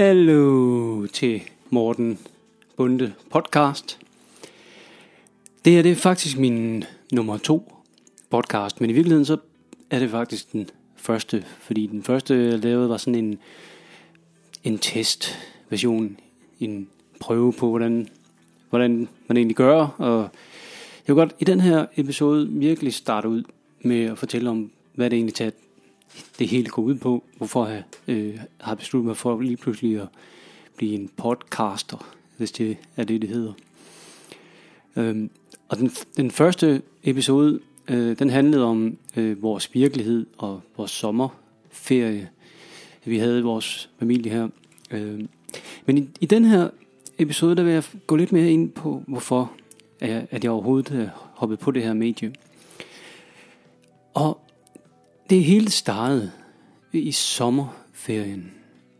Hallo til Morten Bunde podcast. Det her det er faktisk min nummer to podcast, men i virkeligheden så er det faktisk den første, fordi den første jeg lavede var sådan en, en testversion, en prøve på, hvordan, hvordan man egentlig gør, og jeg vil godt i den her episode virkelig starte ud med at fortælle om, hvad det egentlig tager det hele går ud på, hvorfor jeg øh, har besluttet mig for lige pludselig at blive en podcaster, hvis det er det, det hedder. Øhm, og den, den første episode, øh, den handlede om øh, vores virkelighed og vores sommerferie. Vi havde vores familie her. Øh, men i, i den her episode, der vil jeg gå lidt mere ind på, hvorfor at, jeg overhovedet har hoppet på det her medie. Og det hele startede i sommerferien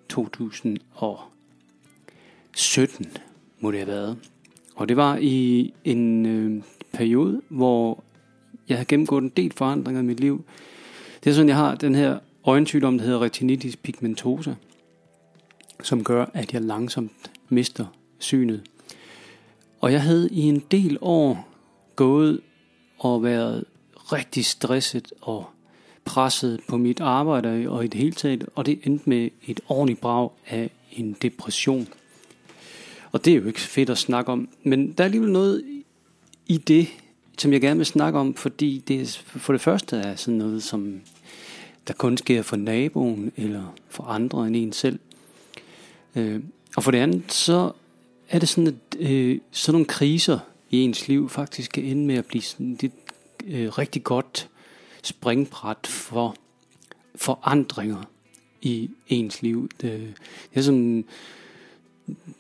2017, må det have været. Og det var i en øh, periode, hvor jeg havde gennemgået en del forandringer i mit liv. Det er sådan, jeg har den her øjensygdom, der hedder retinitis pigmentosa, som gør, at jeg langsomt mister synet. Og jeg havde i en del år gået og været rigtig stresset og presset på mit arbejde og i det hele taget, og det endte med et ordentligt brag af en depression. Og det er jo ikke fedt at snakke om, men der er alligevel noget i det, som jeg gerne vil snakke om, fordi det for det første er sådan noget, som der kun sker for naboen eller for andre end en selv. Øh, og for det andet, så er det sådan, at øh, sådan nogle kriser i ens liv faktisk kan ende med at blive sådan lidt øh, rigtig godt springbræt for forandringer i ens liv. Det, det er sådan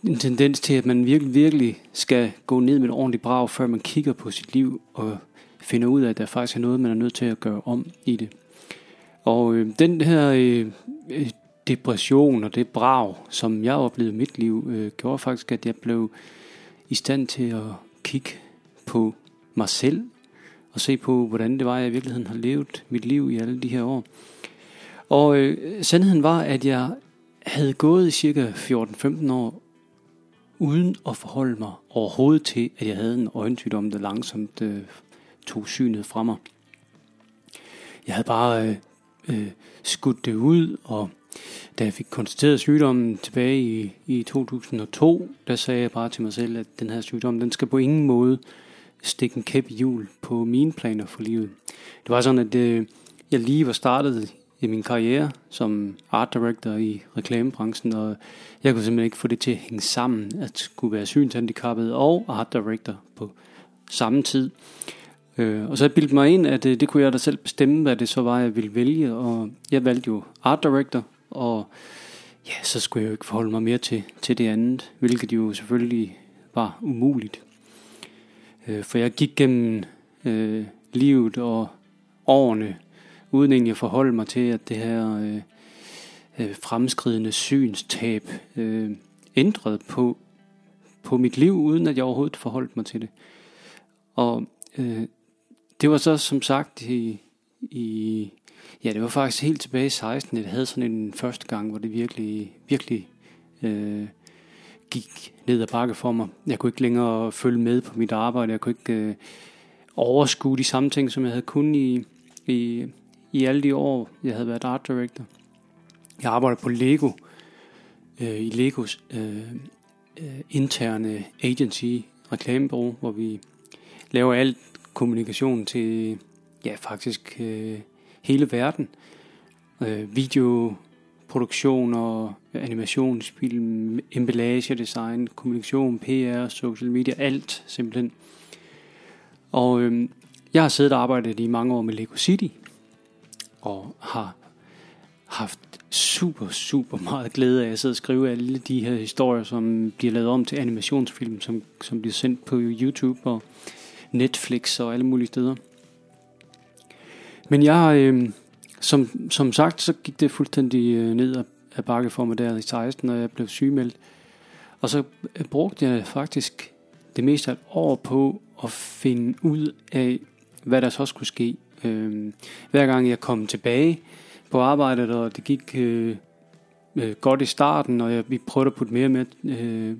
en tendens til, at man virkelig, virkelig skal gå ned med et ordentligt brag, før man kigger på sit liv og finder ud af, at der faktisk er noget, man er nødt til at gøre om i det. Og øh, den her øh, depression og det brag, som jeg oplevede i mit liv, øh, gjorde faktisk, at jeg blev i stand til at kigge på mig selv og se på, hvordan det var, jeg i virkeligheden har levet mit liv i alle de her år. Og øh, sandheden var, at jeg havde gået i cirka 14-15 år, uden at forholde mig overhovedet til, at jeg havde en øjensygdom, der langsomt øh, tog synet fra mig. Jeg havde bare øh, øh, skudt det ud, og da jeg fik konstateret sygdommen tilbage i, i 2002, der sagde jeg bare til mig selv, at den her sygdom, den skal på ingen måde stikke en kæp i hjul på mine planer for livet. Det var sådan, at øh, jeg lige var startet i min karriere som art director i reklamebranchen, og jeg kunne simpelthen ikke få det til at hænge sammen, at skulle være synshandicappet og art director på samme tid. Øh, og så bildte mig ind, at det, det kunne jeg da selv bestemme, hvad det så var, jeg ville vælge, og jeg valgte jo art director, og ja, så skulle jeg jo ikke forholde mig mere til, til det andet, hvilket jo selvfølgelig var umuligt. Øh, for jeg gik gennem øh, livet og årene, uden egentlig at forholde mig til, at det her øh, øh, fremskridende synstab øh, ændrede på, på mit liv, uden at jeg overhovedet forholdt mig til det. Og øh, det var så som sagt i, i ja, det var faktisk helt tilbage i 16, at jeg havde sådan en første gang, hvor det virkelig, virkelig øh, gik ned ad bakke for mig. Jeg kunne ikke længere følge med på mit arbejde. Jeg kunne ikke øh, overskue de samme ting, som jeg havde kunnet i, i, i alle de år, jeg havde været art director. Jeg arbejdede på Lego, øh, i Legos øh, øh, interne agency, reklamebureau, hvor vi laver alt kommunikation til ja, faktisk øh, hele verden. Øh, video, produktion og animationsfilm, emballage, design, kommunikation, PR, social media, alt simpelthen. Og øh, jeg har siddet og arbejdet i mange år med Lego City, og har haft super, super meget glæde af at sidde og skrive alle de her historier, som bliver lavet om til animationsfilm, som, som bliver sendt på YouTube og Netflix og alle mulige steder. Men jeg, øh, som, som sagt, så gik det fuldstændig øh, ned ad, bakke for mig der i 16, når jeg blev sygemeldt. Og så øh, brugte jeg faktisk det meste af et år på at finde ud af, hvad der så skulle ske. Øh, hver gang jeg kom tilbage på arbejdet, og det gik øh, øh, godt i starten, og jeg, vi prøvede at putte mere med øh,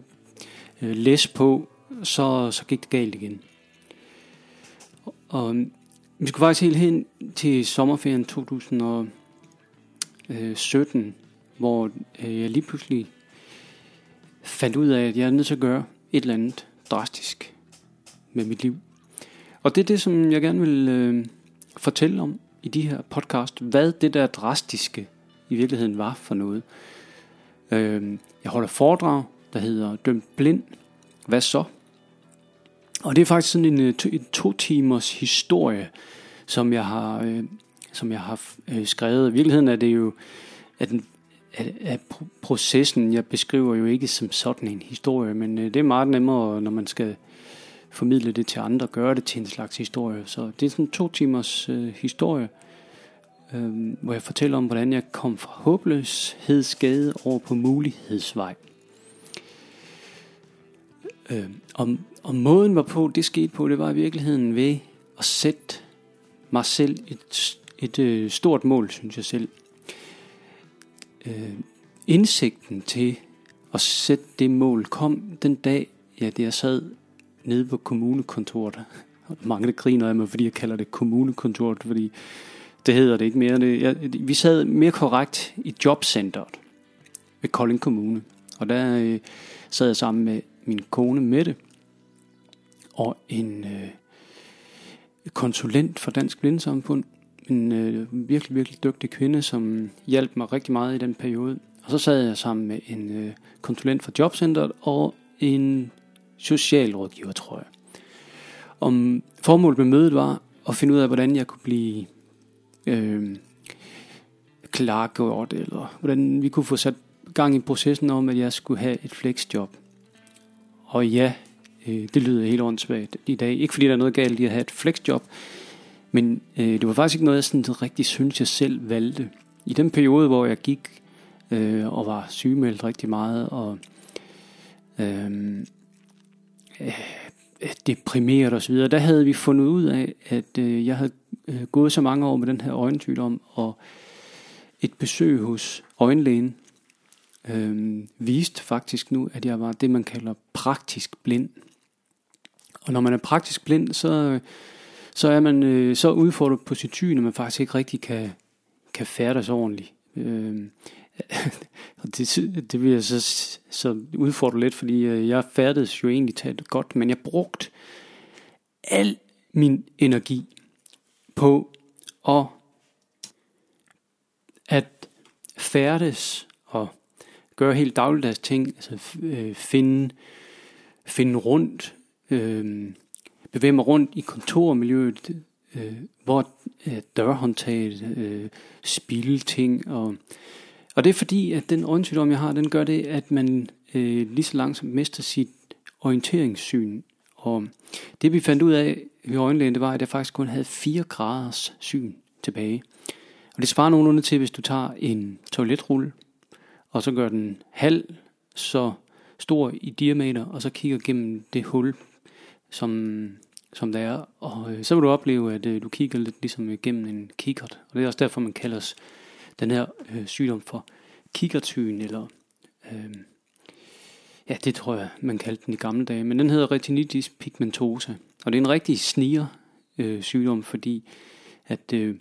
øh, læs på, så, så gik det galt igen. Og vi skulle faktisk helt hen til sommerferien 2017, øh, hvor øh, jeg lige pludselig fandt ud af, at jeg er nødt til at gøre et eller andet drastisk med mit liv. Og det er det, som jeg gerne vil øh, fortælle om i de her podcast. Hvad det der drastiske i virkeligheden var for noget. Øh, jeg holder foredrag, der hedder Dømt blind. Hvad så? Og det er faktisk sådan en, øh, to, en to timers historie, som jeg har, øh, som jeg har øh, skrevet. I virkeligheden er det jo, at, den, at, at processen, jeg beskriver jo ikke som sådan en historie, men øh, det er meget nemmere, når man skal formidle det til andre, gøre det til en slags historie. Så det er sådan en to timers øh, historie, øh, hvor jeg fortæller om, hvordan jeg kom fra håbløshedsgade over på mulighedsvej. Øh, og, og måden hvorpå det skete på, det var i virkeligheden ved at sætte mig selv et, et øh, stort mål, synes jeg selv. Øh, indsigten til at sætte det mål kom den dag, ja, det jeg sad nede på kommunekontoret. Mange der griner af mig, fordi jeg kalder det kommunekontoret, fordi det hedder det ikke mere. Det, jeg, vi sad mere korrekt i jobcenteret ved Kolding Kommune. Og der øh, sad jeg sammen med min kone Mette og en øh, konsulent for Dansk Blindesamfund. En øh, virkelig, virkelig dygtig kvinde, som hjalp mig rigtig meget i den periode. Og så sad jeg sammen med en øh, konsulent for Jobcenteret og en socialrådgiver, tror jeg. Om formålet med mødet var at finde ud af, hvordan jeg kunne blive øh, klargjort, eller hvordan vi kunne få sat gang i processen om, at jeg skulle have et flexjob. Og ja, øh, det lyder helt åndssvagt i dag. Ikke fordi der er noget galt i at have et flexjob, men øh, det var faktisk ikke noget, jeg sådan rigtig synes, jeg selv valgte. I den periode, hvor jeg gik øh, og var sygemeldt rigtig meget, og øh, øh, deprimeret osv., der havde vi fundet ud af, at øh, jeg havde øh, gået så mange år med den her øjensygdom, og et besøg hos øjenlægen øh, viste faktisk nu, at jeg var det, man kalder praktisk blind. Og når man er praktisk blind, så, så er man øh, så udfordret på sit syn, at man faktisk ikke rigtig kan, kan færdes ordentligt. Øh, det, det vil jeg så, så udfordre lidt, fordi øh, jeg færdedes jo egentlig talt godt, men jeg brugte al min energi på at, at færdes og gøre helt dagligdags ting, altså øh, finde, finde rundt, øh, bevæge mig rundt i kontormiljøet, øh, hvor øh, dørhåndtaget, øh, spilde ting, og, og det er fordi, at den øjensygdom, jeg har, den gør det, at man øh, lige så langsomt mister sit orienteringssyn. Og det vi fandt ud af i øjenlægen, det var, at jeg faktisk kun havde 4 graders syn tilbage. Og det svarer nogenlunde til, hvis du tager en toiletrulle, og så gør den halv så stor i diameter, og så kigger gennem det hul, som, som der er. Og øh, så vil du opleve, at øh, du kigger lidt ligesom øh, gennem en kikkert. Og det er også derfor, man kalder den her øh, sygdom for kikkertsyn, eller øh, ja, det tror jeg, man kaldte den i gamle dage. Men den hedder retinitis pigmentosa. Og det er en rigtig sniger øh, sygdom, fordi at øh,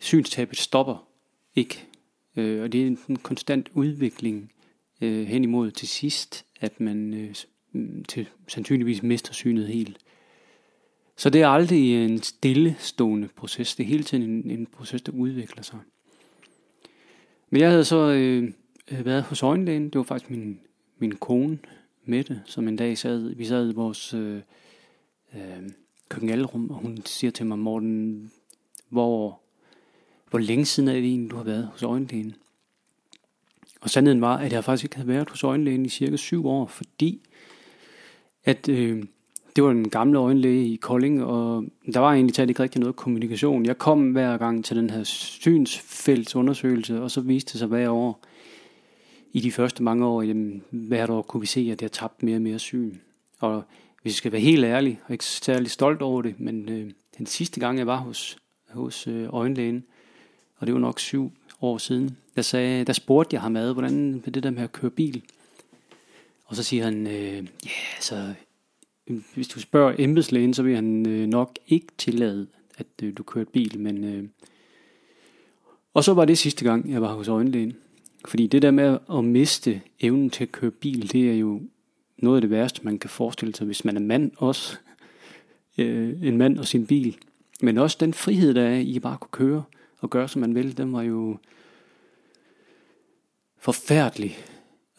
synstabet stopper ikke Øh, og det er en konstant udvikling øh, hen imod til sidst, at man øh, mm, til, sandsynligvis mister synet helt. Så det er aldrig en stillestående proces. Det er hele tiden en, en proces, der udvikler sig. Men jeg havde så øh, øh, været hos øjenlægen. Det var faktisk min, min kone, Mette, som en dag sad, vi sad i vores øh, øh, køkkenalrum, og hun siger til mig, Morten, hvor hvor længe siden er det egentlig, du har været hos øjenlægen? Og sandheden var, at jeg faktisk ikke havde været hos øjenlægen i cirka syv år, fordi at øh, det var den gamle øjenlæge i Kolding, og der var egentlig talt ikke rigtig noget kommunikation. Jeg kom hver gang til den her synsfeltsundersøgelse, og så viste det sig hver år, i de første mange år, jamen, hvert år kunne vi se, at jeg tabte mere og mere syn. Og hvis jeg skal være helt ærlig, og ikke særlig stolt over det, men øh, den sidste gang, jeg var hos, hos øh, øjenlægen, og det var nok syv år siden, der, sagde, der spurgte jeg ham ad, hvordan med det der med at køre bil. Og så siger han, øh, ja, så øh, hvis du spørger embedslægen, så vil han øh, nok ikke tillade, at øh, du kører bil, men... Øh, og så var det sidste gang, jeg var hos øjenlægen. Fordi det der med at miste evnen til at køre bil, det er jo noget af det værste, man kan forestille sig, hvis man er mand også. Øh, en mand og sin bil. Men også den frihed, der er i at bare kunne køre og gøre, som man vil, den var jo forfærdelig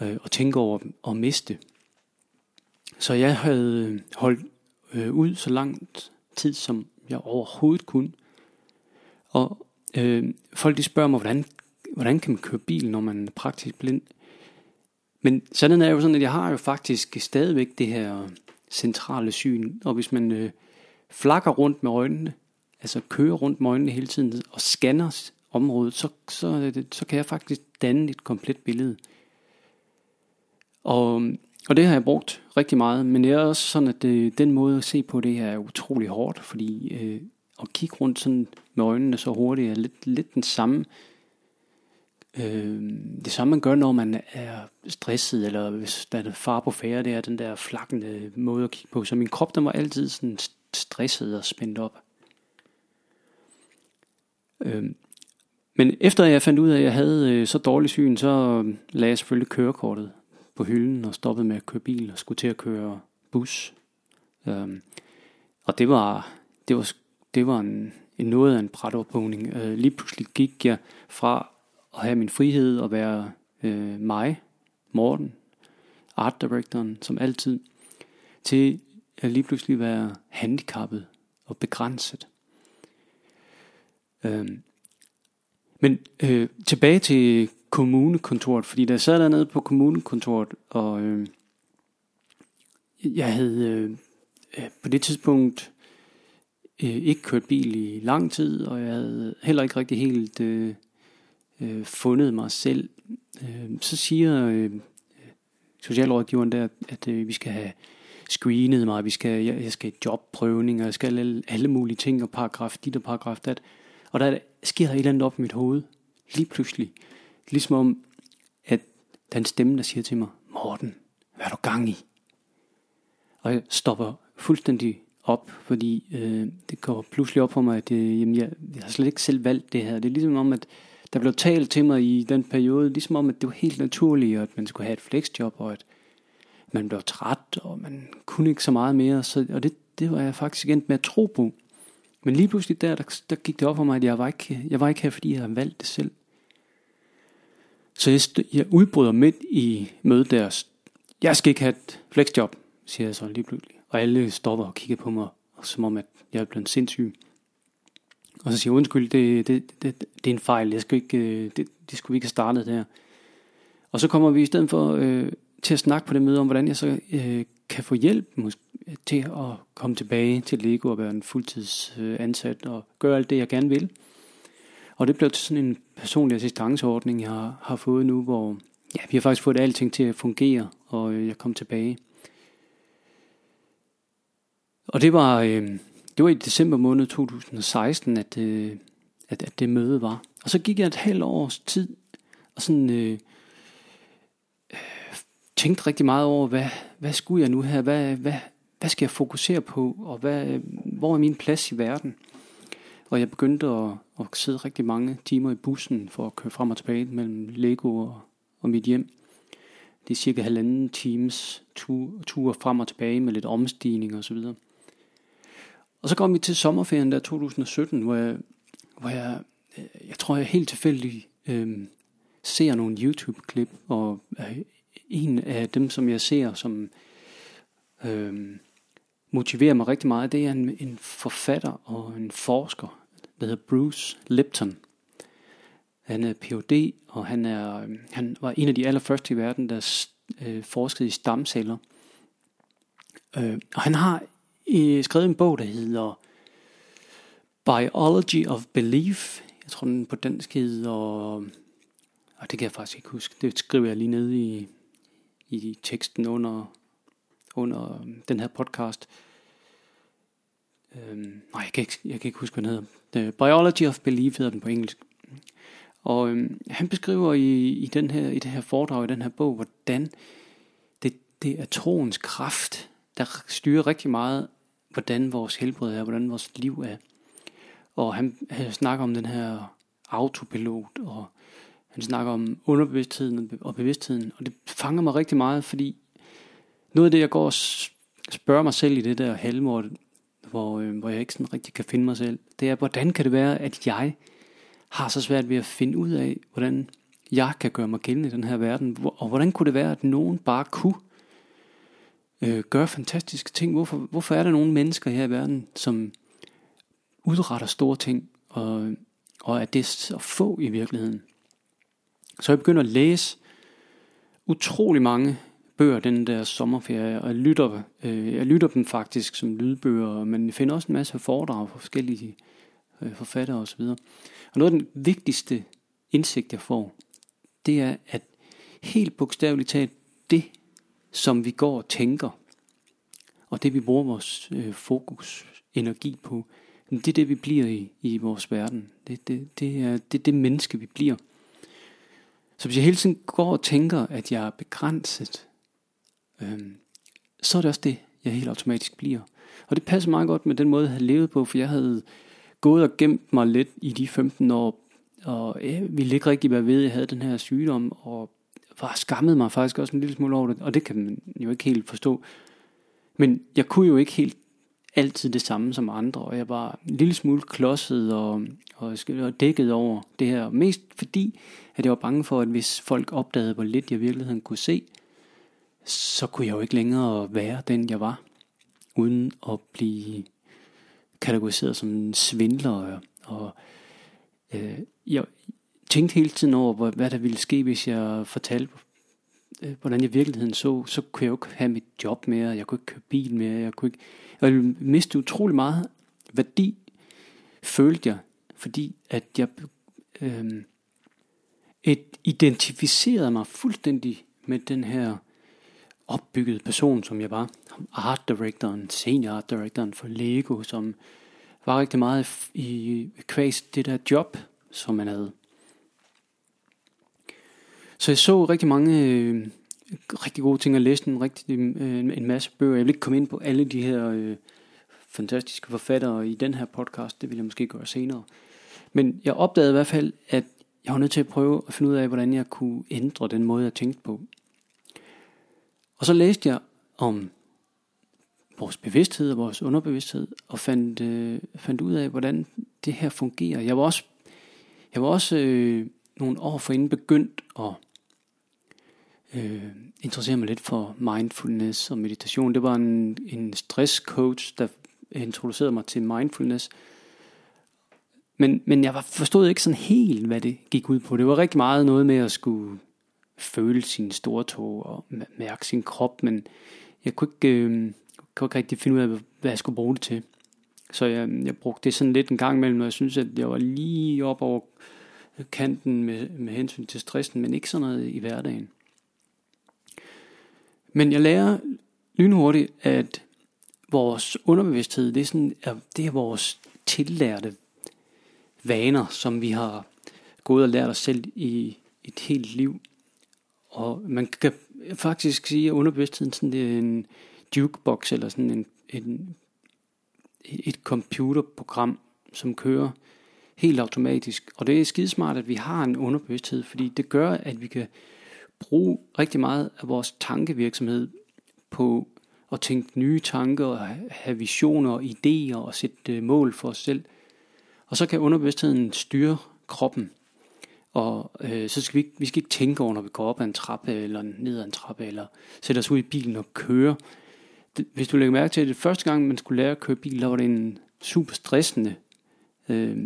øh, at tænke over at miste. Så jeg havde øh, holdt øh, ud så lang tid, som jeg overhovedet kunne. Og øh, folk de spørger mig, hvordan, hvordan kan man køre bil, når man er praktisk blind? Men sådan er jo sådan, at jeg har jo faktisk stadigvæk det her centrale syn, og hvis man øh, flakker rundt med øjnene, altså kører rundt med øjnene hele tiden og scanner området, så, så, så kan jeg faktisk danne et komplet billede. Og, og det har jeg brugt rigtig meget, men det er også sådan, at det, den måde at se på det her er utrolig hårdt, fordi øh, at kigge rundt sådan med øjnene så hurtigt er lidt, lidt den samme øh, det samme man gør, når man er stresset, eller hvis der er far på færre, det er den der flakkende måde at kigge på. Så min krop, den var altid sådan stresset og spændt op. Øhm, men efter jeg fandt ud af, at jeg havde øh, så dårlig syn, så øhm, lagde jeg selvfølgelig kørekortet på hylden og stoppede med at køre bil og skulle til at køre bus. Øhm, og det var, det var, det var en, en noget af en brætophugning. Øh, lige pludselig gik jeg fra at have min frihed og være øh, mig, Morten, art directoren, som altid, til at lige pludselig være handicappet og begrænset. Øh, men øh, tilbage til kommunekontoret, fordi der sad dernede på kommunekontoret, og øh, jeg havde øh, øh, på det tidspunkt øh, ikke kørt bil i lang tid, og jeg havde heller ikke rigtig helt øh, øh, fundet mig selv. Øh, så siger øh, socialrådgiveren der, at øh, vi skal have screenet mig, vi skal, jeg, jeg skal jobprøvning, og jeg skal alle, alle mulige ting, og paragraf dit og paragraf dat. Og der sker der et eller andet op i mit hoved, lige pludselig. Ligesom om, at den stemme, der siger til mig, Morten, hvad er du gang i? Og jeg stopper fuldstændig op, fordi øh, det går pludselig op for mig, at øh, jamen, jeg, jeg har slet ikke selv valgt det her. Det er ligesom om, at der blev talt til mig i den periode, ligesom om, at det var helt naturligt, at man skulle have et flexjob, og at man blev træt, og man kunne ikke så meget mere. Så, og det, det var jeg faktisk endt med at tro på. Men lige pludselig der, der, der gik det op for mig, at jeg var ikke, jeg var ikke her, fordi jeg havde valgt det selv. Så jeg, jeg udbryder midt i mødet der. Jeg skal ikke have et flexjob, siger jeg så lige pludselig. Og alle stopper og kigger på mig, som om at jeg er blevet sindssyg. Og så siger jeg, undskyld, det, det, det, det er en fejl, jeg skal ikke, øh, det, det skulle vi ikke have startet der. Og så kommer vi i stedet for øh, til at snakke på det møde om, hvordan jeg så øh, kan få hjælp måske, til at komme tilbage til Lego og være en fuldtidsansat øh, og gøre alt det, jeg gerne vil. Og det blev til sådan en personlig assistanceordning, jeg har, har fået nu, hvor ja, vi har faktisk fået alting til at fungere, og øh, jeg kom tilbage. Og det var, øh, det var i december måned 2016, at, øh, at, at det møde var. Og så gik jeg et halvt års tid, og sådan øh, tænkte rigtig meget over, hvad, hvad skulle jeg nu her? Hvad, hvad, hvad skal jeg fokusere på? Og hvad, hvor er min plads i verden? Og jeg begyndte at, at sidde rigtig mange timer i bussen for at køre frem og tilbage mellem Lego og, og mit hjem. Det er cirka halvanden times tur, tur frem og tilbage med lidt omstigning og så videre. Og så kom vi til sommerferien der 2017, hvor jeg, hvor jeg, øh, jeg tror jeg helt tilfældigt øh, ser nogle YouTube-klip, og øh, en af dem, som jeg ser, som øh, motiverer mig rigtig meget, det er en, en forfatter og en forsker, der hedder Bruce Lipton. Han er Ph.D., og han, er, han var en af de allerførste i verden, der øh, forskede i stamceller. Øh, og han har øh, skrevet en bog, der hedder Biology of Belief. Jeg tror, den på dansk hedder... Og det kan jeg faktisk ikke huske. Det skriver jeg lige ned i, i teksten under, under øhm, den her podcast. Øhm, nej, jeg kan, ikke, jeg kan ikke huske, hvad den hedder. The Biology of Belief hedder den på engelsk. Og øhm, han beskriver i, i, den her, i det her foredrag, i den her bog, hvordan det, det er troens kraft, der styrer rigtig meget, hvordan vores helbred er, hvordan vores liv er. Og han, han snakker om den her autopilot, og han snakker om underbevidstheden og bevidstheden, og det fanger mig rigtig meget, fordi noget af det, jeg går og spørger mig selv i det der halvmål, hvor, øh, hvor jeg ikke sådan rigtig kan finde mig selv, det er, hvordan kan det være, at jeg har så svært ved at finde ud af, hvordan jeg kan gøre mig gældende i den her verden, og hvordan kunne det være, at nogen bare kunne øh, gøre fantastiske ting? Hvorfor, hvorfor er der nogle mennesker her i verden, som udretter store ting, og, og er det så få i virkeligheden? Så jeg begynder at læse utrolig mange bøger den der sommerferie, og jeg lytter, øh, jeg lytter dem faktisk som lydbøger, men jeg finder også en masse foredrag fra forskellige øh, forfattere osv. Og noget af den vigtigste indsigt, jeg får, det er, at helt bogstaveligt talt, det, som vi går og tænker, og det vi bruger vores øh, fokus, energi på, det er det, vi bliver i, i vores verden. Det, det, det, er, det er det menneske, vi bliver. Så hvis jeg hele tiden går og tænker, at jeg er begrænset, øhm, så er det også det, jeg helt automatisk bliver. Og det passer meget godt med den måde, jeg havde levet på, for jeg havde gået og gemt mig lidt i de 15 år, og øh, jeg ville ikke rigtig være ved, at jeg havde den her sygdom, og var skammet mig faktisk også en lille smule over det, og det kan man jo ikke helt forstå. Men jeg kunne jo ikke helt altid det samme som andre, og jeg var en lille smule klodset og, og, og dækket over det her. Mest fordi, at jeg var bange for, at hvis folk opdagede, hvor lidt jeg i virkeligheden kunne se, så kunne jeg jo ikke længere være den, jeg var, uden at blive kategoriseret som en svindler. Og øh, jeg tænkte hele tiden over, hvad der ville ske, hvis jeg fortalte, øh, hvordan jeg i virkeligheden så. Så kunne jeg jo ikke have mit job mere, jeg kunne ikke køre bil mere, jeg kunne ikke... Jeg ville miste utrolig meget værdi, følte jeg, fordi at jeg øh, et, identificerede mig fuldstændig med den her opbyggede person, som jeg var. Art directoren, senior art directoren for Lego, som var rigtig meget i kvæs det der job, som man havde. Så jeg så rigtig mange øh, rigtig gode ting, og læste en, rigtig, øh, en masse bøger. Jeg vil ikke komme ind på alle de her øh, fantastiske forfattere i den her podcast, det vil jeg måske gøre senere. Men jeg opdagede i hvert fald, at jeg var nødt til at prøve at finde ud af, hvordan jeg kunne ændre den måde, jeg tænkte på. Og så læste jeg om vores bevidsthed og vores underbevidsthed, og fandt, øh, fandt ud af, hvordan det her fungerer. Jeg var også, jeg var også øh, nogle år forinden begyndt at øh, interessere mig lidt for mindfulness og meditation. Det var en, en stresscoach, der introducerede mig til mindfulness. Men, men jeg forstod ikke sådan helt, hvad det gik ud på. Det var rigtig meget noget med at skulle føle sin store tog og mærke sin krop, men jeg kunne ikke, øh, kunne ikke rigtig finde ud af, hvad jeg skulle bruge det til. Så jeg, jeg brugte det sådan lidt en gang imellem, og jeg synes, at jeg var lige op over kanten med, med hensyn til stressen, men ikke sådan noget i hverdagen. Men jeg lærer lynhurtigt, at vores underbevidsthed, det er, sådan, det er vores tillærte vaner, som vi har gået og lært os selv i et helt liv. Og man kan faktisk sige, at underbevidstheden sådan, det er en jukebox, eller sådan en, en, et computerprogram, som kører helt automatisk. Og det er skidesmart, at vi har en underbevidsthed, fordi det gør, at vi kan bruge rigtig meget af vores tankevirksomhed på at tænke nye tanker, og have visioner og idéer og sætte øh, mål for os selv. Og så kan underbevidstheden styre kroppen. Og øh, så skal vi, vi skal ikke tænke over, når vi går op ad en trappe, eller ned ad en trappe, eller sætter os ud i bilen og kører. Hvis du lægger mærke til, at det første gang, man skulle lære at køre bil, der var det en super stressende øh,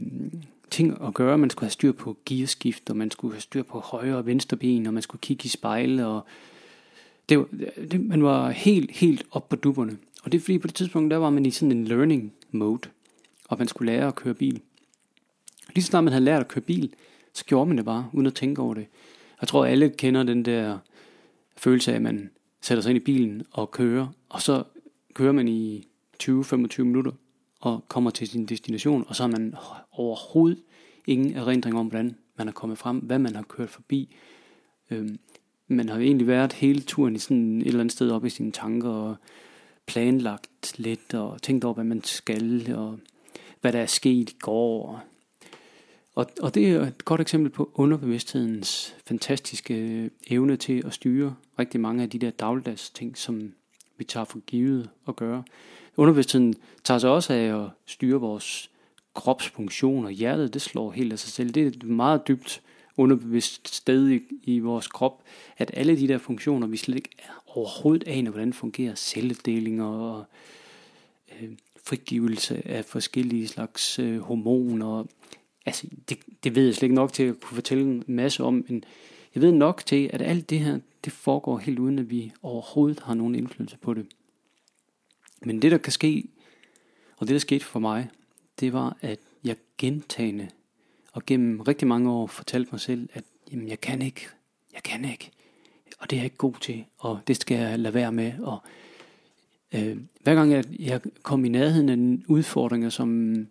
ting at gøre. Man skulle have styr på gearskift, og man skulle have styr på højre og venstre ben, og man skulle kigge i spejle, og det, var, det, man var helt, helt op på dupperne. Og det er fordi på det tidspunkt, der var man i sådan en learning mode, og man skulle lære at køre bil. Lige så snart man havde lært at køre bil, så gjorde man det bare, uden at tænke over det. Jeg tror, alle kender den der følelse af, at man sætter sig ind i bilen og kører, og så kører man i 20-25 minutter, og kommer til sin destination, og så har man overhovedet ingen erindring om, hvordan man er kommet frem, hvad man har kørt forbi. Øhm, man har jo egentlig været hele turen i sådan et eller andet sted op i sine tanker og planlagt lidt og tænkt over, hvad man skal og hvad der er sket i går. Og, og det er et godt eksempel på underbevidsthedens fantastiske øh, evne til at styre rigtig mange af de der dagligdags ting, som vi tager for givet at gøre. Underbevidstheden tager sig også af at styre vores kropsfunktion, og hjertet det slår helt af sig selv. Det er et meget dybt underbevidst sted i, i vores krop, at alle de der funktioner, vi slet ikke overhovedet aner, hvordan fungerer, celledelinger og øh, frigivelse af forskellige slags øh, hormoner. Altså, det, det ved jeg slet ikke nok til at kunne fortælle en masse om, men jeg ved nok til, at alt det her, det foregår helt uden, at vi overhovedet har nogen indflydelse på det. Men det, der kan ske, og det, der skete for mig, det var, at jeg gentagende og gennem rigtig mange år fortalte mig selv, at jamen, jeg kan ikke, jeg kan ikke, og det er jeg ikke god til, og det skal jeg lade være med. Og øh, hver gang jeg, jeg kom i nærheden af udfordringer, som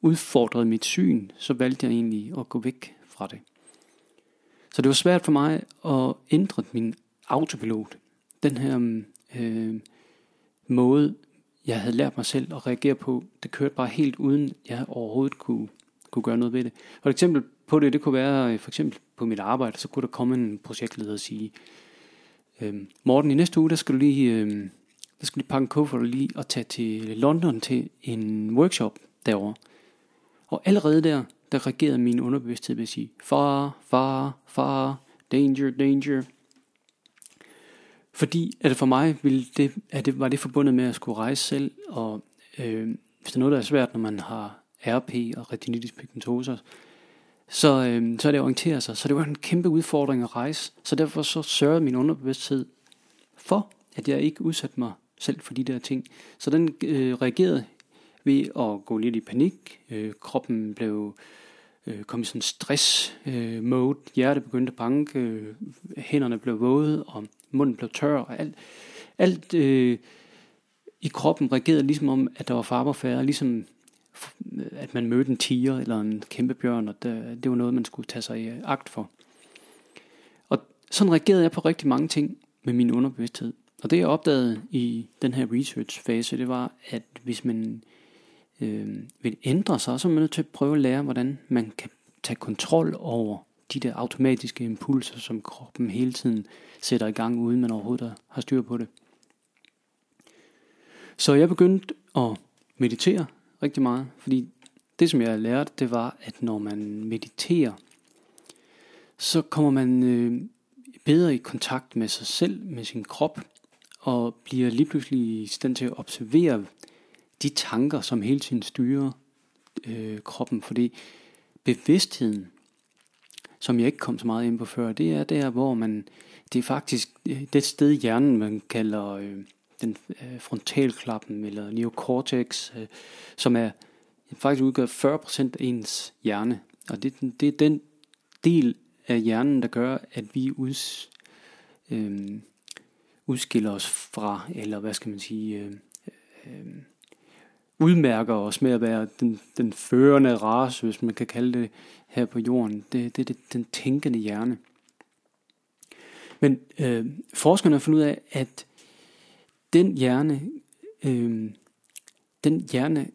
udfordrede mit syn, så valgte jeg egentlig at gå væk fra det. Så det var svært for mig at ændre min autopilot. Den her øh, måde, jeg havde lært mig selv at reagere på, det kørte bare helt uden, jeg overhovedet kunne, kunne gøre noget ved det. For et eksempel på det, det kunne være, øh, for eksempel på mit arbejde, så kunne der komme en projektleder og sige, øhm, Morten, i næste uge, der skal du lige, øhm, der skal du lige pakke en kuffert lige og tage til London til en workshop derovre. Og allerede der, der reagerede min underbevidsthed ved at sige, far, far, far, danger, danger. Fordi at det for mig ville det, at det, var det forbundet med at skulle rejse selv, og øh, hvis der er noget, der er svært, når man har RP og retinitis pigmentosa, så, øh, så er det at orientere sig. Så det var en kæmpe udfordring at rejse. Så derfor så sørgede min underbevidsthed for, at jeg ikke udsatte mig selv for de der ting. Så den øh, reagerede ved at gå lidt i panik. Øh, kroppen blev øh, kom i sådan stress øh, mode. Hjertet begyndte at banke, øh, hænderne blev våde, og munden blev tør, og alt, alt øh, i kroppen reagerede ligesom om, at der var farverfærre, ligesom at man mødte en tiger eller en kæmpe bjørn, og det, det var noget, man skulle tage sig i agt for. Og sådan reagerede jeg på rigtig mange ting med min underbevidsthed. Og det jeg opdagede i den her research-fase, det var, at hvis man øh, vil ændre sig, så er man nødt til at prøve at lære, hvordan man kan tage kontrol over de der automatiske impulser, som kroppen hele tiden sætter i gang, uden man overhovedet har styr på det. Så jeg begyndte at meditere rigtig meget, fordi det som jeg lærte, det var, at når man mediterer, så kommer man øh, bedre i kontakt med sig selv, med sin krop, og bliver lige pludselig i stand til at observere de tanker, som hele tiden styrer øh, kroppen, fordi bevidstheden, som jeg ikke kom så meget ind på før, det er der, hvor man, det er faktisk øh, det sted i hjernen, man kalder øh, den øh, frontalklappen, eller neocortex, øh, som er faktisk udgør 40% af ens hjerne. Og det, det er den del af hjernen, der gør, at vi uds, øh, udskiller os fra, eller hvad skal man sige, øh, øh, udmærker os med at være den, den førende race, hvis man kan kalde det her på jorden. Det, det er den tænkende hjerne. Men øh, forskerne har fundet ud af, at den hjerne, øh, den hjerne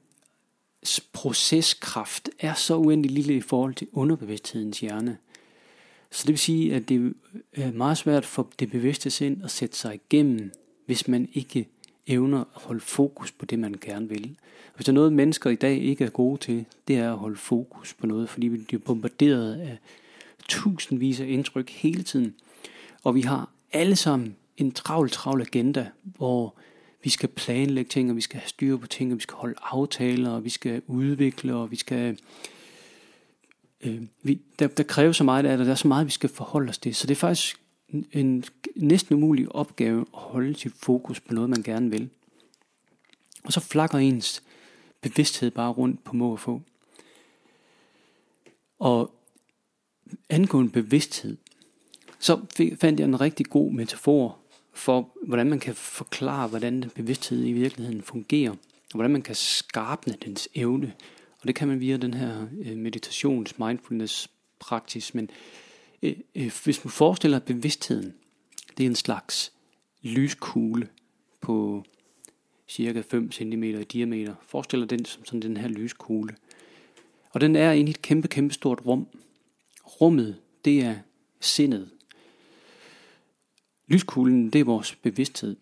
proceskraft er så uendelig lille i forhold til underbevidsthedens hjerne. Så det vil sige, at det er meget svært for det bevidste sind at sætte sig igennem, hvis man ikke evner at holde fokus på det, man gerne vil. Og hvis der er noget, mennesker i dag ikke er gode til, det er at holde fokus på noget, fordi vi bliver bombarderet af tusindvis af indtryk hele tiden. Og vi har alle sammen en travl, travl agenda, hvor vi skal planlægge ting, og vi skal have styr på ting, og vi skal holde aftaler, og vi skal udvikle, og vi skal... Øh, vi, der, der kræver så meget af det, der er så meget, vi skal forholde os til. Så det er faktisk en, næsten umulig opgave at holde sit fokus på noget, man gerne vil. Og så flakker ens bevidsthed bare rundt på må og få. Og angående bevidsthed, så fandt jeg en rigtig god metafor for, hvordan man kan forklare, hvordan den bevidsthed i virkeligheden fungerer, og hvordan man kan skarpne dens evne. Og det kan man via den her øh, meditations mindfulness praksis, men øh, øh, hvis man forestiller bevidstheden, det er en slags lyskugle på cirka 5 cm i diameter. Forestiller den som sådan den her lyskugle. Og den er inde i et kæmpe, kæmpe stort rum. Rummet, det er sindet. Lyskuglen, det er vores bevidsthed.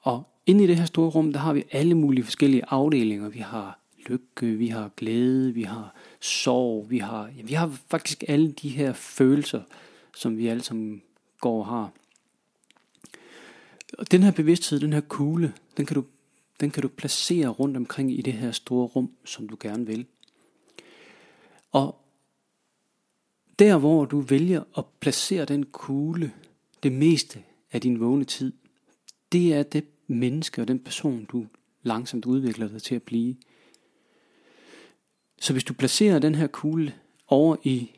Og inde i det her store rum, der har vi alle mulige forskellige afdelinger. Vi har lykke, vi har glæde, vi har sorg, vi har, ja, vi har faktisk alle de her følelser, som vi alle sammen går og har. Og den her bevidsthed, den her kugle, den kan du, den kan du placere rundt omkring i det her store rum, som du gerne vil. Og der hvor du vælger at placere den kugle det meste af din vågne tid, det er det menneske og den person, du langsomt udvikler dig til at blive. Så hvis du placerer den her kugle over i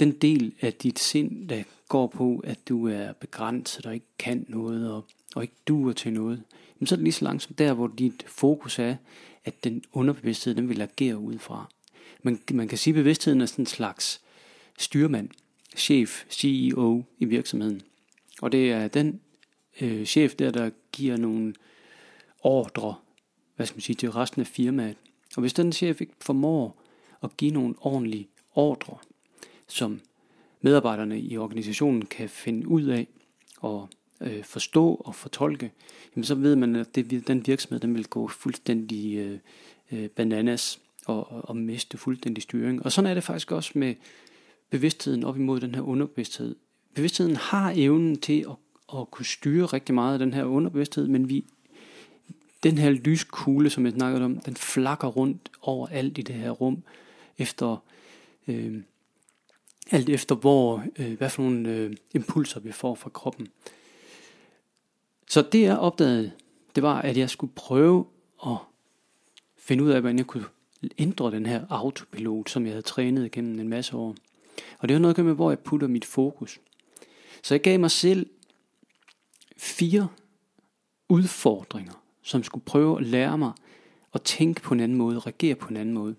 den del af dit sind, der går på, at du er begrænset og ikke kan noget og, og ikke duer til noget, så er det lige så langsomt der, hvor dit fokus er, at den underbevidsthed, den vil agere udefra. Man, man kan sige, at bevidstheden er sådan en slags styrmand, chef, CEO i virksomheden. Og det er den øh, chef der, der giver nogle ordre, hvad skal man sige, til resten af firmaet. Og hvis den chef ikke formår at give nogle ordentlige ordre, som medarbejderne i organisationen kan finde ud af og øh, forstå og fortolke, jamen så ved man, at det, den virksomhed den vil gå fuldstændig øh, øh, bananas og, og, og miste fuldstændig styring. Og sådan er det faktisk også med bevidstheden op imod den her underbevidsthed. Bevidstheden har evnen til at, at kunne styre rigtig meget af den her underbevidsthed, men vi, den her lyskugle, som jeg snakkede om, den flakker rundt over alt i det her rum, efter øh, alt efter hvor, øh, hvad for nogle øh, impulser vi får fra kroppen. Så det jeg opdagede, det var, at jeg skulle prøve at finde ud af, hvordan jeg kunne ændre den her autopilot, som jeg havde trænet gennem en masse år. Og det har noget at gøre med, hvor jeg putter mit fokus. Så jeg gav mig selv fire udfordringer, som skulle prøve at lære mig at tænke på en anden måde, reagere på en anden måde.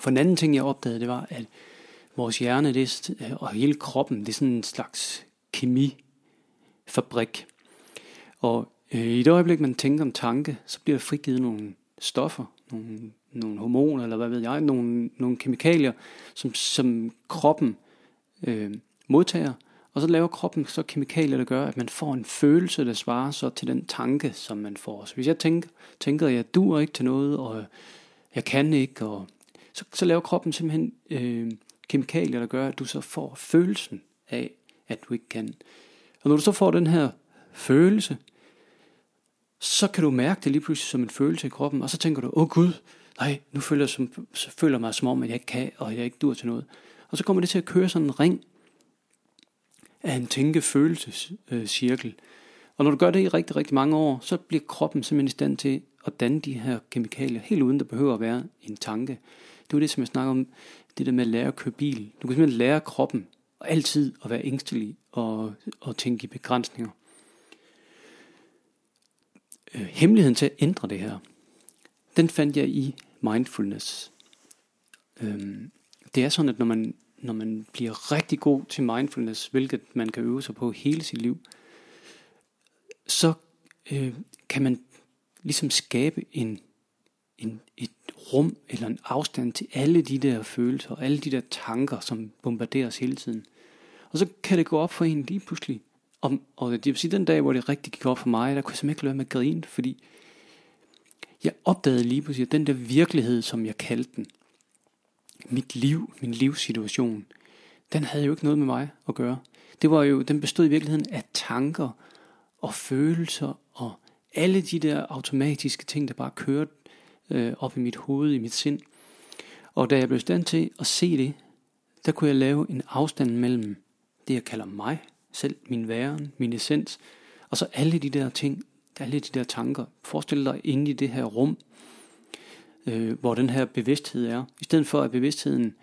For en anden ting, jeg opdagede, det var, at vores hjerne det er, og hele kroppen, det er sådan en slags kemifabrik. Og øh, i det øjeblik, man tænker om tanke, så bliver der frigivet nogle stoffer, nogle, nogle hormoner, eller hvad ved jeg, nogle, nogle kemikalier, som, som kroppen øh, modtager, og så laver kroppen så kemikalier, der gør, at man får en følelse, der svarer så til den tanke, som man får. Så hvis jeg tænker, tænker at jeg duer ikke til noget, og jeg kan ikke, og så, så laver kroppen simpelthen øh, kemikalier, der gør, at du så får følelsen af, at du ikke kan. Og når du så får den her følelse, så kan du mærke det lige pludselig som en følelse i kroppen, og så tænker du, åh oh, gud, nej, nu føler jeg, som, så føler jeg mig som om, at jeg ikke kan, og jeg ikke dur til noget. Og så kommer det til at køre sådan en ring af en tænke-følelsescirkel. Og når du gør det i rigtig, rigtig mange år, så bliver kroppen simpelthen i stand til at danne de her kemikalier, helt uden der behøver at være en tanke. Det var det, som jeg snakker om, det der med at lære at køre bil. Du kan simpelthen lære kroppen altid at være ængstelig og, og tænke i begrænsninger. Øh, hemmeligheden til at ændre det her, den fandt jeg i mindfulness. Øhm, det er sådan, at når man, når man bliver rigtig god til mindfulness, hvilket man kan øve sig på hele sit liv, så øh, kan man ligesom skabe en, en, et rum eller en afstand til alle de der følelser og alle de der tanker, som bombarderes hele tiden. Og så kan det gå op for en lige pludselig. Og, og det vil sige, den dag, hvor det rigtig gik op for mig, der kunne jeg simpelthen ikke lade med at grine, fordi jeg opdagede lige pludselig, at den der virkelighed, som jeg kaldte den, mit liv, min livssituation, den havde jo ikke noget med mig at gøre. Det var jo, den bestod i virkeligheden af tanker og følelser og alle de der automatiske ting, der bare kørte øh, op i mit hoved, i mit sind. Og da jeg blev stand til at se det, der kunne jeg lave en afstand mellem det, jeg kalder mig selv, min væren, min essens, og så alle de der ting, alle de der tanker. Forestil dig inde i det her rum, øh, hvor den her bevidsthed er. I stedet for at bevidstheden,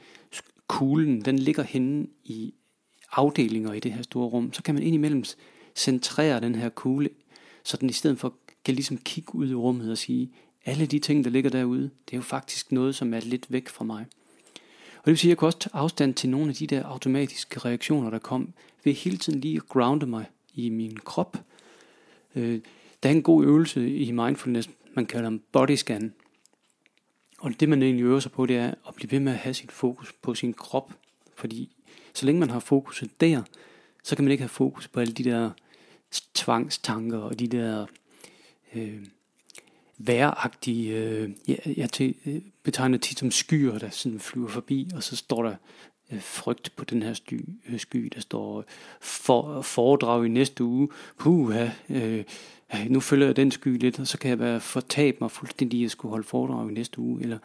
kuglen, den ligger henne i afdelinger i det her store rum, så kan man indimellem centrere den her kugle, så den i stedet for kan ligesom kigge ud i rummet og sige, alle de ting, der ligger derude, det er jo faktisk noget, som er lidt væk fra mig. Og det vil sige, at jeg kunne også tage afstand til nogle af de der automatiske reaktioner, der kom, ved hele tiden lige at grounde mig i min krop. Øh, der er en god øvelse i mindfulness, man kalder en body scan. Og det man egentlig øver sig på, det er at blive ved med at have sit fokus på sin krop. Fordi så længe man har fokuset der, så kan man ikke have fokus på alle de der tvangstanker og de der øh, væragtige, øh, jeg, jeg til, øh, betegner tit som skyer, der sådan flyver forbi, og så står der øh, frygt på den her sky, øh, sky der står for, foredrag i næste uge, puh, øh, Øh, nu følger jeg den sky lidt, og så kan jeg være fortabt mig fuldstændig i jeg skulle holde foredrag i næste uge, eller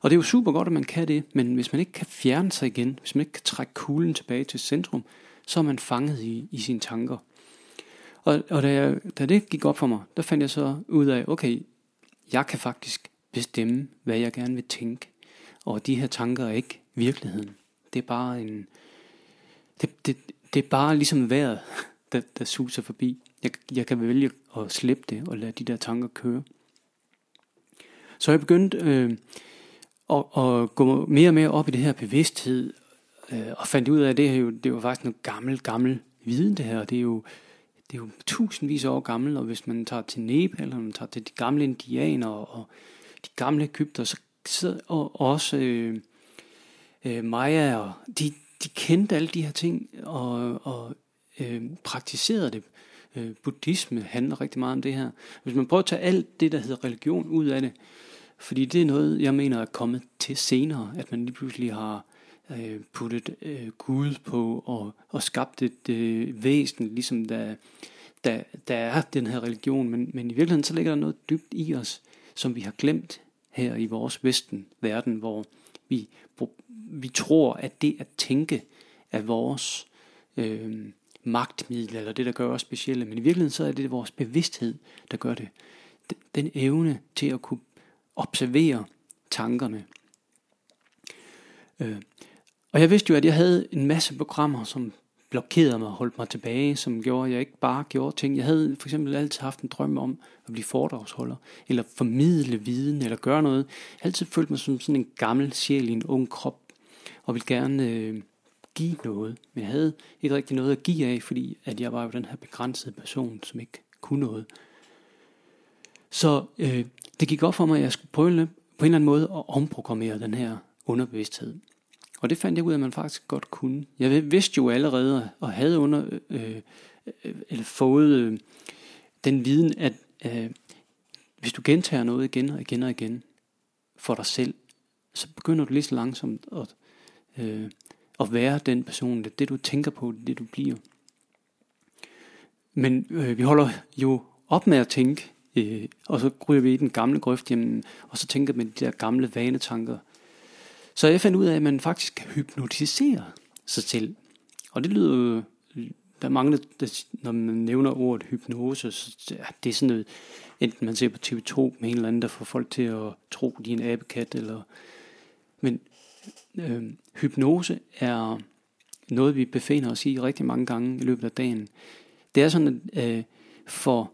og det er jo super godt, at man kan det, men hvis man ikke kan fjerne sig igen, hvis man ikke kan trække kuglen tilbage til centrum, så er man fanget i, i sine tanker. Og, og da, jeg, da det gik op for mig, der fandt jeg så ud af, okay, jeg kan faktisk bestemme, hvad jeg gerne vil tænke. Og de her tanker er ikke virkeligheden. Det er bare en... Det, det, det er bare ligesom vejret, der, der suser forbi. Jeg, jeg kan vælge at slippe det og lade de der tanker køre. Så jeg begyndte øh, at, at gå mere og mere op i det her bevidsthed, øh, og fandt ud af, at det her jo, det var faktisk noget gammel, gammel viden det her. Det er jo, det er jo tusindvis af år gammel, og hvis man tager til Nepal, eller man tager til de gamle indianer og de gamle Ægypter, så, sidder og også øh, øh, Maya, de, de kendte alle de her ting og, og øh, praktiserede det. Øh, buddhisme handler rigtig meget om det her. Hvis man prøver at tage alt det, der hedder religion ud af det, fordi det er noget, jeg mener er kommet til senere, at man lige pludselig har øh, puttet øh, Gud på og, og skabt et øh, væsen, ligesom der, der, der er den her religion, men, men i virkeligheden så ligger der noget dybt i os, som vi har glemt her i vores vesten verden, hvor vi, vi tror, at det at tænke er vores øh, magtmiddel, eller det, der gør os specielle, men i virkeligheden så er det vores bevidsthed, der gør det. Den evne til at kunne observere tankerne. Øh, og jeg vidste jo, at jeg havde en masse programmer, som blokerede mig og holdt mig tilbage, som gjorde, at jeg ikke bare gjorde ting. Jeg havde for eksempel altid haft en drøm om at blive foredragsholder, eller formidle viden, eller gøre noget. Jeg altid følt mig som sådan en gammel sjæl i en ung krop, og ville gerne øh, give noget. Men jeg havde ikke rigtig noget at give af, fordi at jeg var jo den her begrænsede person, som ikke kunne noget. Så øh, det gik op for mig, at jeg skulle prøve på en eller anden måde at omprogrammere den her underbevidsthed. Og det fandt jeg ud af, at man faktisk godt kunne. Jeg vidste jo allerede, og havde under, øh, øh, eller fået øh, den viden, at øh, hvis du gentager noget igen og igen og igen for dig selv, så begynder du lige så langsomt at, øh, at være den person, det, det du tænker på, det du bliver. Men øh, vi holder jo op med at tænke, øh, og så ryger vi i den gamle grøft, jamen, og så tænker man de der gamle vanetanker, så jeg fandt ud af, at man faktisk kan hypnotisere sig selv. Og det lyder jo, der er mange, der, når man nævner ordet hypnose, så ja, det er sådan noget, enten man ser på TV2 med en eller anden, der får folk til at tro, de er en abekat, eller, men øh, hypnose er noget, vi befinder os i rigtig mange gange i løbet af dagen. Det er sådan, at øh, for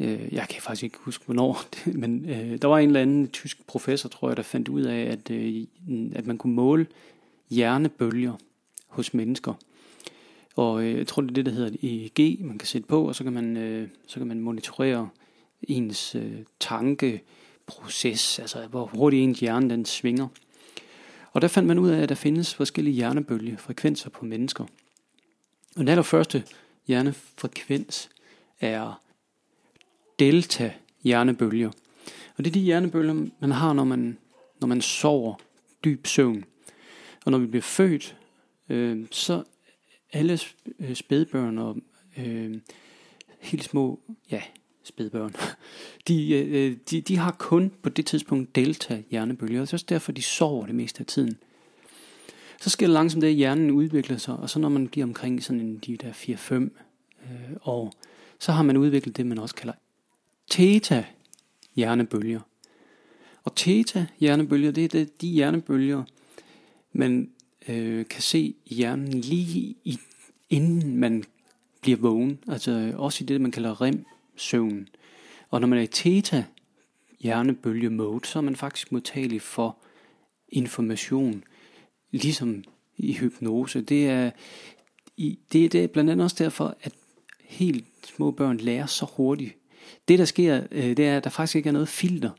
øh, jeg kan faktisk ikke huske hvornår, men øh, der var en eller anden tysk professor, tror jeg, der fandt ud af, at, øh, at man kunne måle hjernebølger hos mennesker. Og øh, jeg tror, det er det, der hedder EEG, man kan sætte på, og så kan man, øh, så kan man monitorere ens øh, tankeproces, altså hvor hurtigt ens hjerne den svinger. Og der fandt man ud af, at der findes forskellige hjernebølgefrekvenser på mennesker. Og den allerførste hjernefrekvens er delta hjernebølger. Og det er de hjernebølger, man har, når man, når man sover dyb søvn. Og når vi bliver født, øh, så alle øh, spædbørn og øh, helt små, ja, spædbørn, de, øh, øh, de, de har kun på det tidspunkt delta hjernebølger. Og det er også derfor, de sover det meste af tiden. Så sker det langsomt, at hjernen udvikler sig, og så når man bliver omkring sådan en, de der 4-5 øh, år, så har man udviklet det, man også kalder Theta hjernebølger. Og theta hjernebølger, det er de hjernebølger, man øh, kan se i hjernen lige i, inden man bliver vågen. Altså øh, også i det, man kalder REM, søvn. Og når man er i theta hjernebølge mode, så er man faktisk modtagelig for information ligesom i hypnose. Det er, i, det, det er blandt andet også derfor, at helt små børn lærer så hurtigt. Det der sker, øh, det er, at der faktisk ikke er noget filter.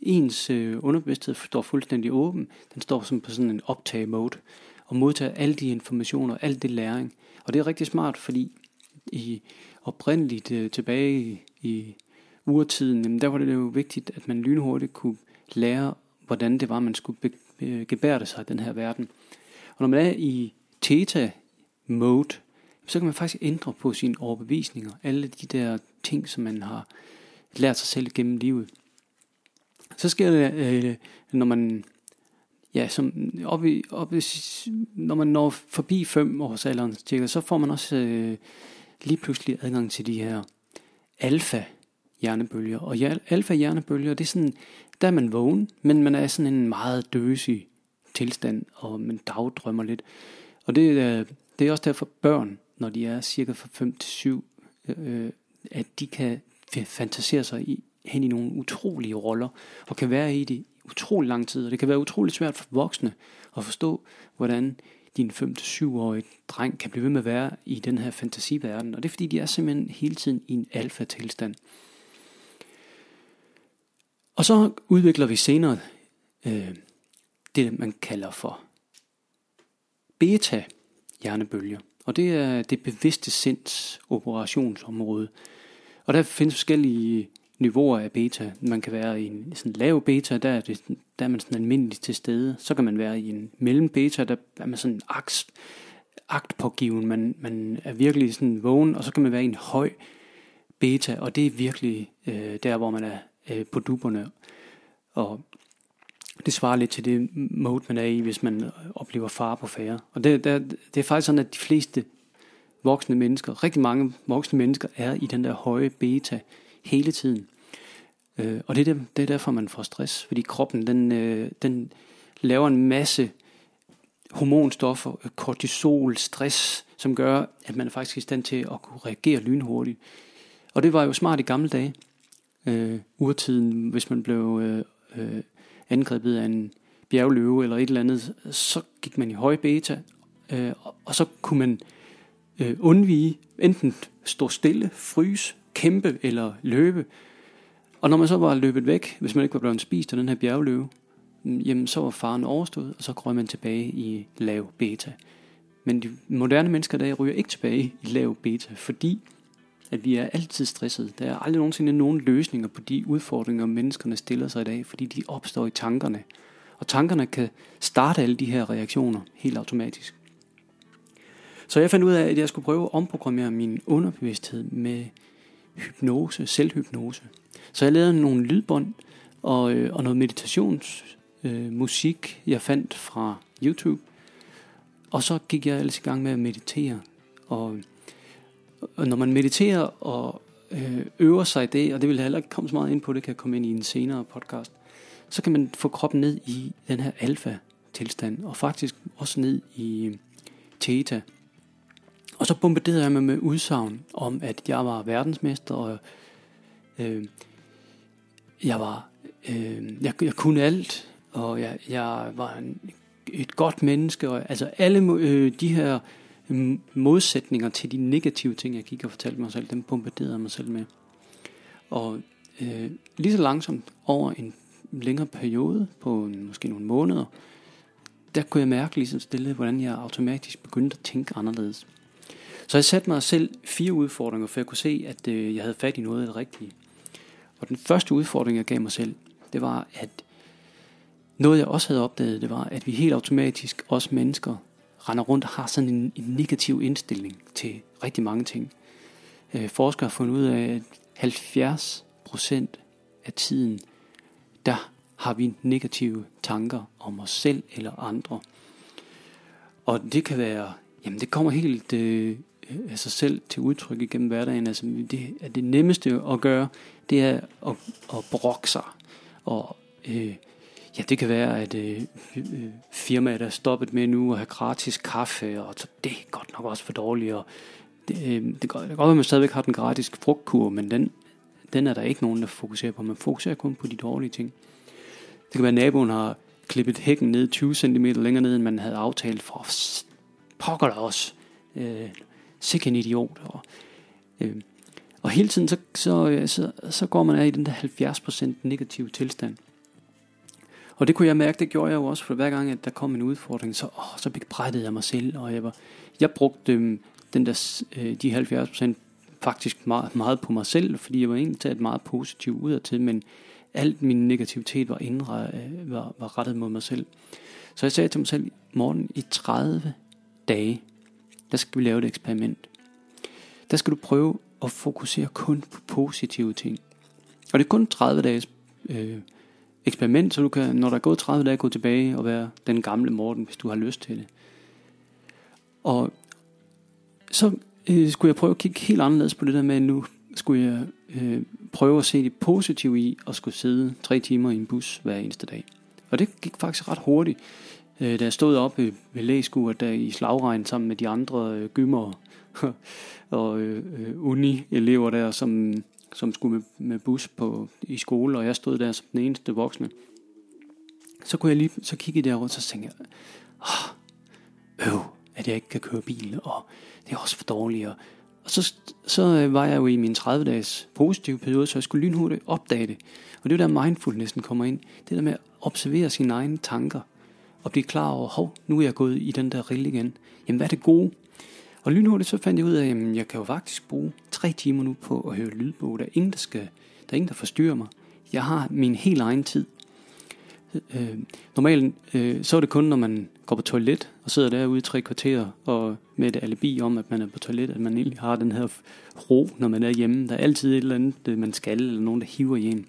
Ens øh, underbevidsthed står fuldstændig åben. Den står som på sådan en optag mode og modtager alle de informationer, alt det læring. Og det er rigtig smart, fordi i oprindeligt øh, tilbage i, i urtiden, jamen der var det jo vigtigt, at man lynhurtigt kunne lære, hvordan det var, man skulle be, øh, gebærde sig i den her verden. Og når man er i theta-mode, så kan man faktisk ændre på sine overbevisninger, alle de der ting, som man har lært sig selv gennem livet. Så sker det, øh, når man ja, som op i, op i, når man når forbi fem års alderen, så får man også øh, lige pludselig adgang til de her alfa hjernebølger. Og alfa hjernebølger, det er sådan, der er man vågen, men man er sådan en meget døsig tilstand, og man dagdrømmer lidt. Og det, øh, det er også derfor børn, når de er cirka fra 5 til 7, øh, at de kan fantasere sig i, hen i nogle utrolige roller, og kan være i det utrolig lang tid. Og det kan være utrolig svært for voksne at forstå, hvordan din 5-7-årige dreng kan blive ved med at være i den her fantasiverden. Og det er fordi, de er simpelthen hele tiden i en alfa-tilstand. Og så udvikler vi senere øh, det, man kalder for beta-hjernebølger. Og det er det bevidste sinds operationsområde. Og der findes forskellige niveauer af beta. Man kan være i en sådan lav beta, der er, det, der er man sådan almindeligt til stede. Så kan man være i en mellem beta, der er man sådan akt, aktpågiven. Man, man er virkelig sådan vågen, og så kan man være i en høj beta, og det er virkelig øh, der, hvor man er øh, på duberne. Og det svarer lidt til det mode, man er i, hvis man oplever far på færre. Og det, der, det er faktisk sådan, at de fleste voksne mennesker, rigtig mange voksne mennesker, er i den der høje beta hele tiden. Øh, og det er, det er derfor, man får stress, fordi kroppen den, øh, den laver en masse hormonstoffer, øh, kortisol, stress, som gør, at man er faktisk i stand til at kunne reagere lynhurtigt. Og det var jo smart i gamle dage, øh, urtiden, hvis man blev øh, øh, angrebet af en bjergløve eller et eller andet, så gik man i høj beta, øh, og så kunne man øh, undvige enten stå stille, fryse, kæmpe eller løbe. Og når man så var løbet væk, hvis man ikke var blevet spist af den her bjergløve, jamen så var faren overstået, og så røg man tilbage i lav beta. Men de moderne mennesker der ryger ikke tilbage i lav beta, fordi at vi er altid stresset. Der er aldrig nogensinde nogen løsninger på de udfordringer, menneskerne stiller sig i dag, fordi de opstår i tankerne. Og tankerne kan starte alle de her reaktioner helt automatisk. Så jeg fandt ud af, at jeg skulle prøve at omprogrammere min underbevidsthed med hypnose, selvhypnose. Så jeg lavede nogle lydbånd og, øh, og noget meditationsmusik, øh, jeg fandt fra YouTube. Og så gik jeg ellers i gang med at meditere. Og, og når man mediterer og øh, øver sig i det, og det vil jeg heller ikke komme så meget ind på, det kan komme ind i en senere podcast, så kan man få kroppen ned i den her alfa-tilstand, og faktisk også ned i øh, theta, og så bombarderede jeg mig med udsagn om, at jeg var verdensmester, og øh, jeg var, øh, jeg, jeg kunne alt, og jeg, jeg var en, et godt menneske, og altså alle øh, de her mm, modsætninger til de negative ting, jeg gik og fortalte mig selv, dem bombarderede jeg mig selv med. Og øh, lige så langsomt over en længere periode, på en, måske nogle måneder, der kunne jeg mærke ligesom stille, hvordan jeg automatisk begyndte at tænke anderledes. Så jeg satte mig selv fire udfordringer, for jeg kunne se, at øh, jeg havde fat i noget af det rigtige. Og den første udfordring, jeg gav mig selv, det var, at noget jeg også havde opdaget, det var, at vi helt automatisk, os mennesker, render rundt og har sådan en, en negativ indstilling til rigtig mange ting. Øh, forskere har fundet ud af, at 70% af tiden, der har vi negative tanker om os selv eller andre. Og det kan være, jamen det kommer helt øh, af sig selv til udtryk igennem hverdagen. Altså det, at det nemmeste at gøre, det er at, at brokke sig. Og øh, ja, det kan være, at øh, firmaet er stoppet med nu at have gratis kaffe, og så det er godt nok også for dårligt. Og det, øh, det, det kan godt at man stadigvæk har den gratis frugtkur, men den, den er der ikke nogen, der fokuserer på. Man fokuserer kun på de dårlige ting. Det kan være, at naboen har klippet hækken ned 20 cm længere ned, end man havde aftalt for pokker der også. Øh, sikke en idiot. Og, øh, og hele tiden så, så, øh, så, så går man af i den der 70% negative tilstand. Og det kunne jeg mærke, det gjorde jeg jo også, for hver gang, at der kom en udfordring, så, åh, så begrædede jeg mig selv, og jeg, var, jeg brugte øh, den der, øh, de 70% faktisk meget, meget på mig selv, fordi jeg var egentlig taget meget positiv udadtil, men alt min negativitet var, indre, øh, var, var rettet mod mig selv. Så jeg sagde til mig selv, morgen i 30 dage, der skal vi lave et eksperiment. Der skal du prøve at fokusere kun på positive ting. Og det er kun 30 dages øh, eksperiment, så du kan, når der er gået 30 dage, gå tilbage og være den gamle Morten, hvis du har lyst til det. Og så øh, skulle jeg prøve at kigge helt anderledes på det der med, at nu skulle jeg øh, prøve at se det positive i at skulle sidde tre timer i en bus hver eneste dag. Og det gik faktisk ret hurtigt. Øh, da jeg stod op ved læskuret der i slagregn sammen med de andre øh, gymmer og øh, uni-elever der, som, som skulle med, med bus på, i skole, og jeg stod der som den eneste voksne. Så kunne jeg lige, så kiggede jeg rundt, så tænkte jeg, oh, øv, at jeg ikke kan køre bil, og det er også for dårligt. Og, og så, så øh, var jeg jo i min 30-dages positive periode, så jeg skulle lynhurtigt opdage det. Og det er der mindfulnessen kommer ind. Det der med at observere sine egne tanker og blive klar over, hov, nu er jeg gået i den der rille igen. Jamen, hvad er det gode? Og lynhurtigt så fandt jeg ud af, at jeg kan jo faktisk bruge tre timer nu på at høre lydbog. Der er ingen, der, skal, der, er ingen, der forstyrrer mig. Jeg har min helt egen tid. Øh, øh, normalt øh, så er det kun, når man går på toilet og sidder derude i tre kvarter og med et alibi om, at man er på toilet, at man egentlig har den her ro, når man er hjemme. Der er altid et eller andet, øh, man skal, eller nogen, der hiver i en.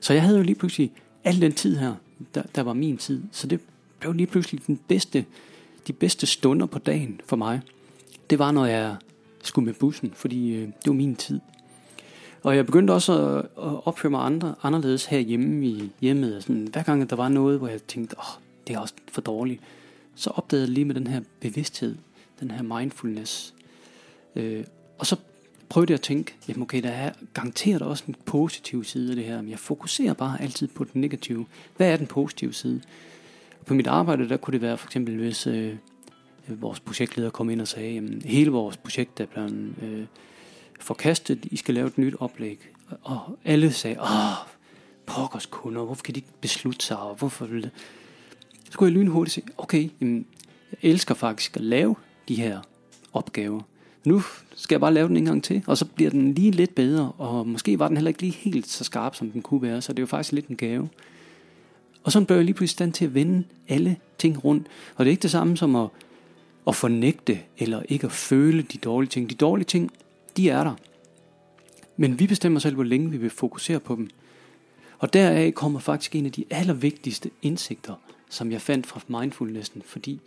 Så jeg havde jo lige pludselig al den tid her, der, der var min tid. Så det blev lige pludselig den bedste, de bedste stunder på dagen for mig. Det var, når jeg skulle med bussen, fordi øh, det var min tid. Og jeg begyndte også at, at opføre mig andre, anderledes herhjemme i hjemmet. Sådan, hver gang der var noget, hvor jeg tænkte, åh, oh, det er også for dårligt, så opdagede jeg lige med den her bevidsthed, den her mindfulness. Øh, og så prøvede jeg at tænke, jamen okay, der er garanteret også en positiv side af det her, men jeg fokuserer bare altid på den negative. Hvad er den positive side? På mit arbejde, der kunne det være for eksempel, hvis øh, vores projektleder kom ind og sagde, jamen hele vores projekt er blevet øh, forkastet, I skal lave et nyt oplæg. Og alle sagde, åh, pokkers kunder, hvorfor kan de ikke beslutte sig, og hvorfor vil det? Så kunne jeg lynhurtigt sige, okay, jamen, jeg elsker faktisk at lave de her opgaver. Nu skal jeg bare lave den en gang til, og så bliver den lige lidt bedre, og måske var den heller ikke lige helt så skarp, som den kunne være, så det er jo faktisk lidt en gave. Og så blev jeg lige pludselig stand til at vende alle ting rundt. Og det er ikke det samme som at, at fornægte, eller ikke at føle de dårlige ting. De dårlige ting, de er der. Men vi bestemmer selv, hvor længe vi vil fokusere på dem. Og deraf kommer faktisk en af de allervigtigste indsigter, som jeg fandt fra mindfulnessen, fordi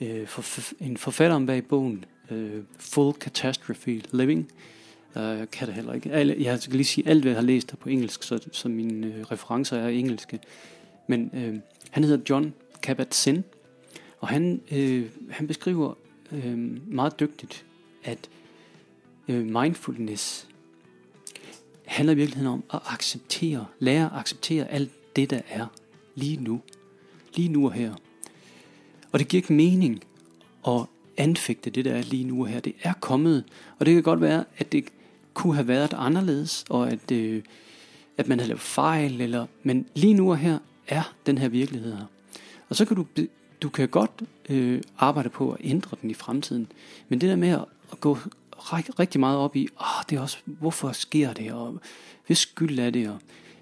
øh, for, en forfatter bag bogen, øh, Full Catastrophe Living, øh, kan det heller ikke. Alle, jeg skal lige sige alt, hvad jeg har læst på engelsk, så, så mine øh, referencer er engelske. Men øh, han hedder John Kabat-Zinn, og han, øh, han beskriver øh, meget dygtigt, at øh, mindfulness handler i virkeligheden om at acceptere, lære at acceptere alt det, der er lige nu. Lige nu og her. Og det giver ikke mening at anfægte det, der er lige nu og her. Det er kommet, og det kan godt være, at det kunne have været anderledes, og at, øh, at man havde lavet fejl, eller, men lige nu og her er den her virkelighed her. Og så kan du, du kan godt øh, arbejde på at ændre den i fremtiden, men det der med at, gå rigtig meget op i, oh, det er også, hvorfor sker det, og hvis skyld er det, og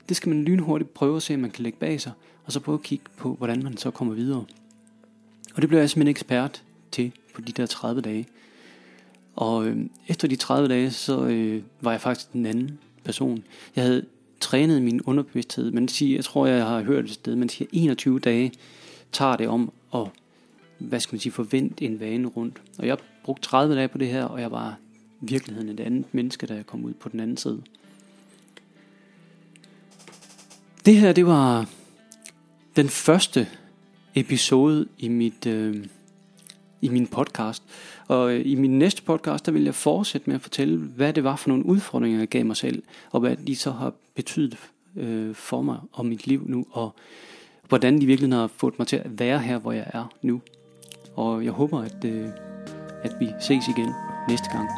det skal man lynhurtigt prøve at se, om man kan lægge bag sig, og så prøve at kigge på, hvordan man så kommer videre. Og det bliver jeg simpelthen ekspert til på de der 30 dage. Og øh, efter de 30 dage, så øh, var jeg faktisk den anden person. Jeg havde trænet min underbevidsthed, men siger, jeg tror, jeg har hørt et sted, man siger 21 dage tager det om at, hvad skal man sige, forvente en vane rundt. Og jeg brugte 30 dage på det her, og jeg var virkeligheden et andet menneske, da jeg kom ud på den anden side. Det her, det var den første episode i mit øh, i min podcast. Og øh, i min næste podcast, der vil jeg fortsætte med at fortælle, hvad det var for nogle udfordringer, jeg gav mig selv, og hvad de så har betydet øh, for mig og mit liv nu, og hvordan de virkelig har fået mig til at være her, hvor jeg er nu. Og jeg håber, at, øh, at vi ses igen næste gang.